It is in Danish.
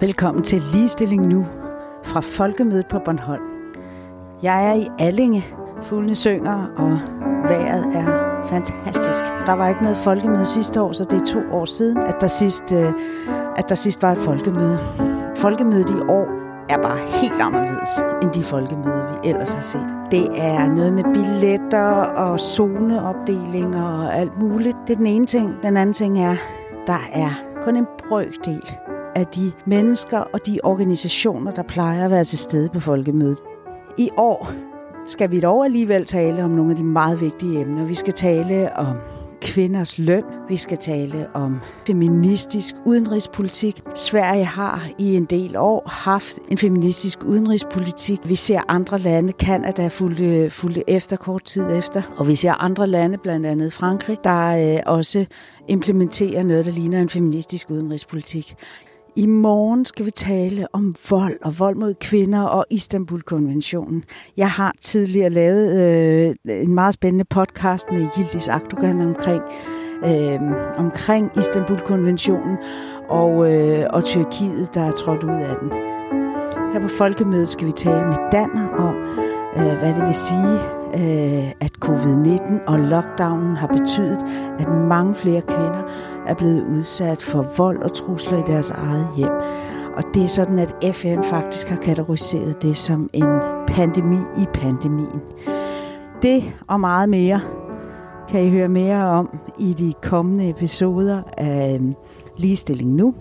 Velkommen til Ligestilling Nu fra Folkemødet på Bornholm. Jeg er i Allinge. Fuglene synger, og vejret er fantastisk. Der var ikke noget folkemøde sidste år, så det er to år siden, at der sidst, øh, at der sidst var et folkemøde. Folkemødet i år er bare helt anderledes end de folkemøder, vi ellers har set. Det er noget med billetter og zoneopdelinger og alt muligt. Det er den ene ting. Den anden ting er, der er kun en brøkdel af de mennesker og de organisationer, der plejer at være til stede på folkemødet. I år skal vi dog alligevel tale om nogle af de meget vigtige emner. Vi skal tale om kvinders løn. Vi skal tale om feministisk udenrigspolitik. Sverige har i en del år haft en feministisk udenrigspolitik. Vi ser andre lande, Kanada fulgte, fulgte efter kort tid efter, og vi ser andre lande, blandt andet Frankrig, der øh, også implementerer noget, der ligner en feministisk udenrigspolitik. I morgen skal vi tale om vold og vold mod kvinder og Istanbul-konventionen. Jeg har tidligere lavet øh, en meget spændende podcast med Yildiz Akdogan omkring, øh, omkring Istanbul-konventionen og, øh, og Tyrkiet, der er trådt ud af den. Her på Folkemødet skal vi tale med Danner om, øh, hvad det vil sige, øh, at covid-19 og lockdownen har betydet, at mange flere kvinder er blevet udsat for vold og trusler i deres eget hjem. Og det er sådan, at FN faktisk har kategoriseret det som en pandemi i pandemien. Det og meget mere kan I høre mere om i de kommende episoder af Ligestilling Nu.